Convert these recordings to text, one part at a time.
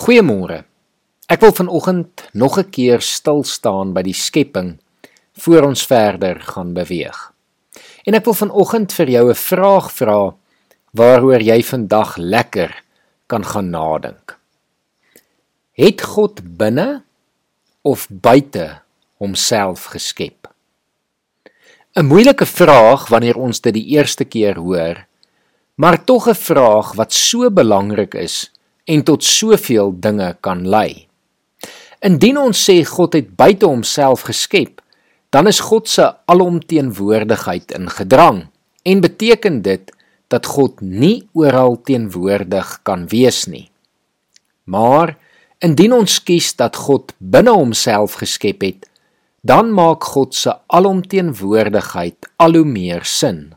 Goeiemôre. Ek wil vanoggend nog 'n keer stil staan by die skepping voor ons verder gaan beweeg. En ek wil vanoggend vir jou 'n vraag vra waaroor jy vandag lekker kan gaan nadink. Het God binne of buite homself geskep? 'n Moeilike vraag wanneer ons dit die eerste keer hoor, maar tog 'n vraag wat so belangrik is en tot soveel dinge kan lei. Indien ons sê God het buite homself geskep, dan is God se alomteenwoordigheid in gedrang en beteken dit dat God nie oral teenwoordig kan wees nie. Maar indien ons kies dat God binne homself geskep het, dan maak God se alomteenwoordigheid al hoe meer sin.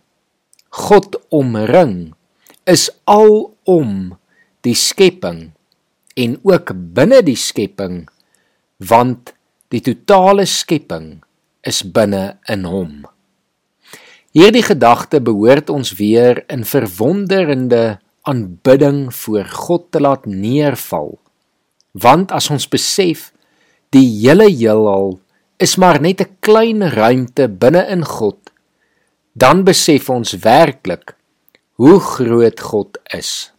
God omring is alom die skepping en ook binne die skepping want die totale skepping is binne in hom. Hierdie gedagte behoort ons weer in verwonderende aanbidding voor God te laat neerval. Want as ons besef die hele heelal is maar net 'n klein ruimte binne in God, dan besef ons werklik hoe groot God is.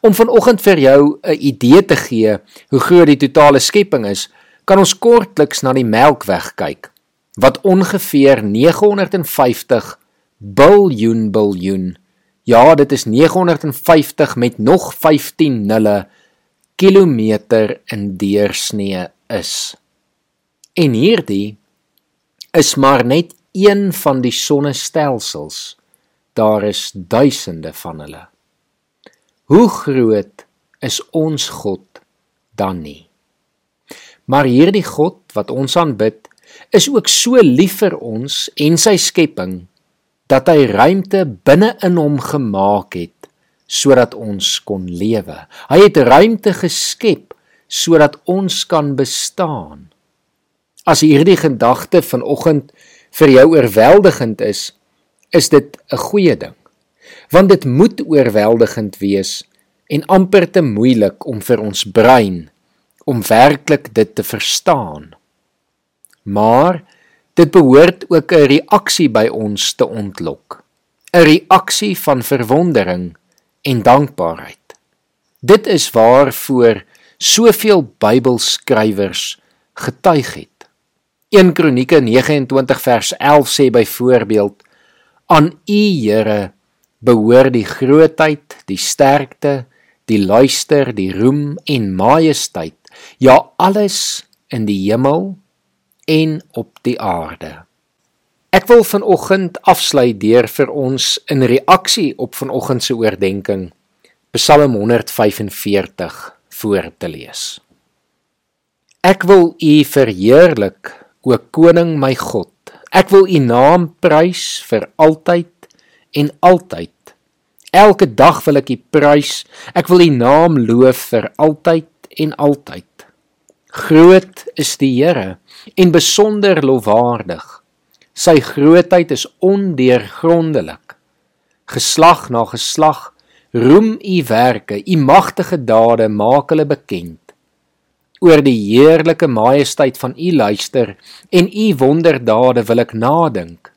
Om vanoggend vir jou 'n idee te gee hoe groot die totale skepping is, kan ons kortliks na die Melkweg kyk wat ongeveer 950 biljoen biljoen ja, dit is 950 met nog 15 nulle kilometer in deursnee is. En hierdie is maar net een van die sonnestelsels. Daar is duisende van hulle. Hoe groot is ons God dan nie? Maar hierdie God wat ons aanbid, is ook so lief vir ons en sy skepping dat hy ruimte binne in hom gemaak het sodat ons kon lewe. Hy het ruimte geskep sodat ons kan bestaan. As hierdie gedagte vanoggend vir jou oorweldigend is, is dit 'n goeie ding want dit moet oorweldigend wees en amper te moeilik om vir ons brein om werklik dit te verstaan. Maar dit behoort ook 'n reaksie by ons te ontlok. 'n Reaksie van verwondering en dankbaarheid. Dit is waarvoor soveel Bybelskrywers getuig het. 1 Kronieke 29 vers 11 sê byvoorbeeld: Aan U Here behoort die grootheid, die sterkte, die luister, die roem en majesteit, ja alles in die hemel en op die aarde. Ek wil vanoggend afsluit deur vir ons in reaksie op vanoggend se oordeenking Psalm 145 voor te lees. Ek wil U verheerlik, o koning my God. Ek wil U naam prys vir altyd en altyd. Elke dag wil ek U prys. Ek wil U naam loof vir altyd en altyd. Groot is die Here en besonder lofwaardig. Sy grootheid is ondeurgrondelik. Geslag na geslag roem U werke, U magtige dade maak hulle bekend. Oor die heerlike majesteit van U luister en U wonderdade wil ek nadink.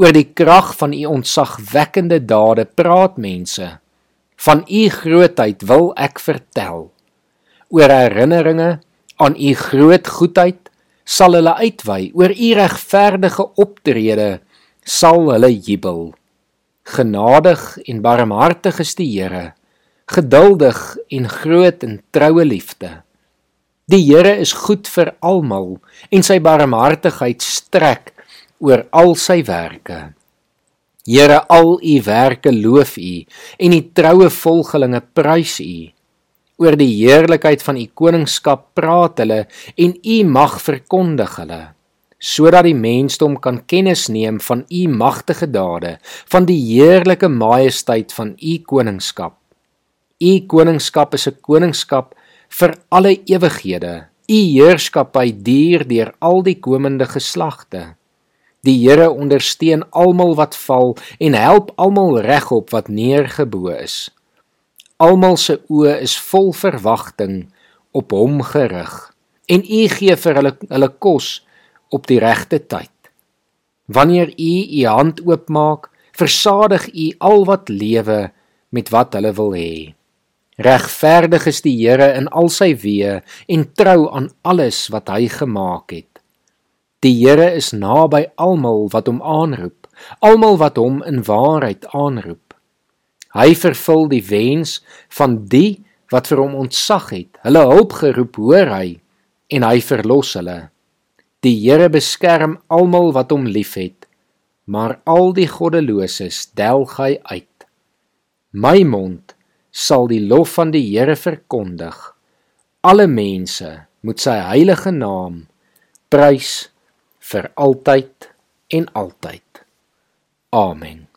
Oor die krag van u ontzagwekkende dade praat mense. Van u grootheid wil ek vertel. Oor herinneringe aan u groot goedheid sal hulle uitwy. Oor u regverdige optrede sal hulle jubel. Genadig en barmhartig is die Here, geduldig en groot in troue liefde. Die Here is goed vir almal en sy barmhartigheid strek oor al sy werke. Here, al u werke loof u en u troue volgelinge prys u. Oor die heerlikheid van u koningskap praat hulle en u mag verkondig hulle sodat die mensdom kan kennis neem van u magtige dade, van die heerlike majesteit van u koningskap. U koningskap is 'n koningskap vir alle ewighede. U heerskappy duur deur al die komende geslagte. Die Here ondersteun almal wat val en help almal regop wat neergebo is. Almal se oë is vol verwagting op hom gerig en u gee vir hulle hulle kos op die regte tyd. Wanneer u u hand oopmaak, versadig u al wat lewe met wat hulle wil hê. Regverdig is die Here in al sy weë en trou aan alles wat hy gemaak het. Die Here is naby almal wat hom aanroep, almal wat hom in waarheid aanroep. Hy vervul die wens van die wat vir hom ontsag het. Hulle hulp geroep, hoor hy en hy verlos hulle. Die Here beskerm almal wat hom liefhet, maar al die goddeloses delg hy uit. My mond sal die lof van die Here verkondig. Alle mense moet sy heilige naam prys vir altyd en altyd. Amen.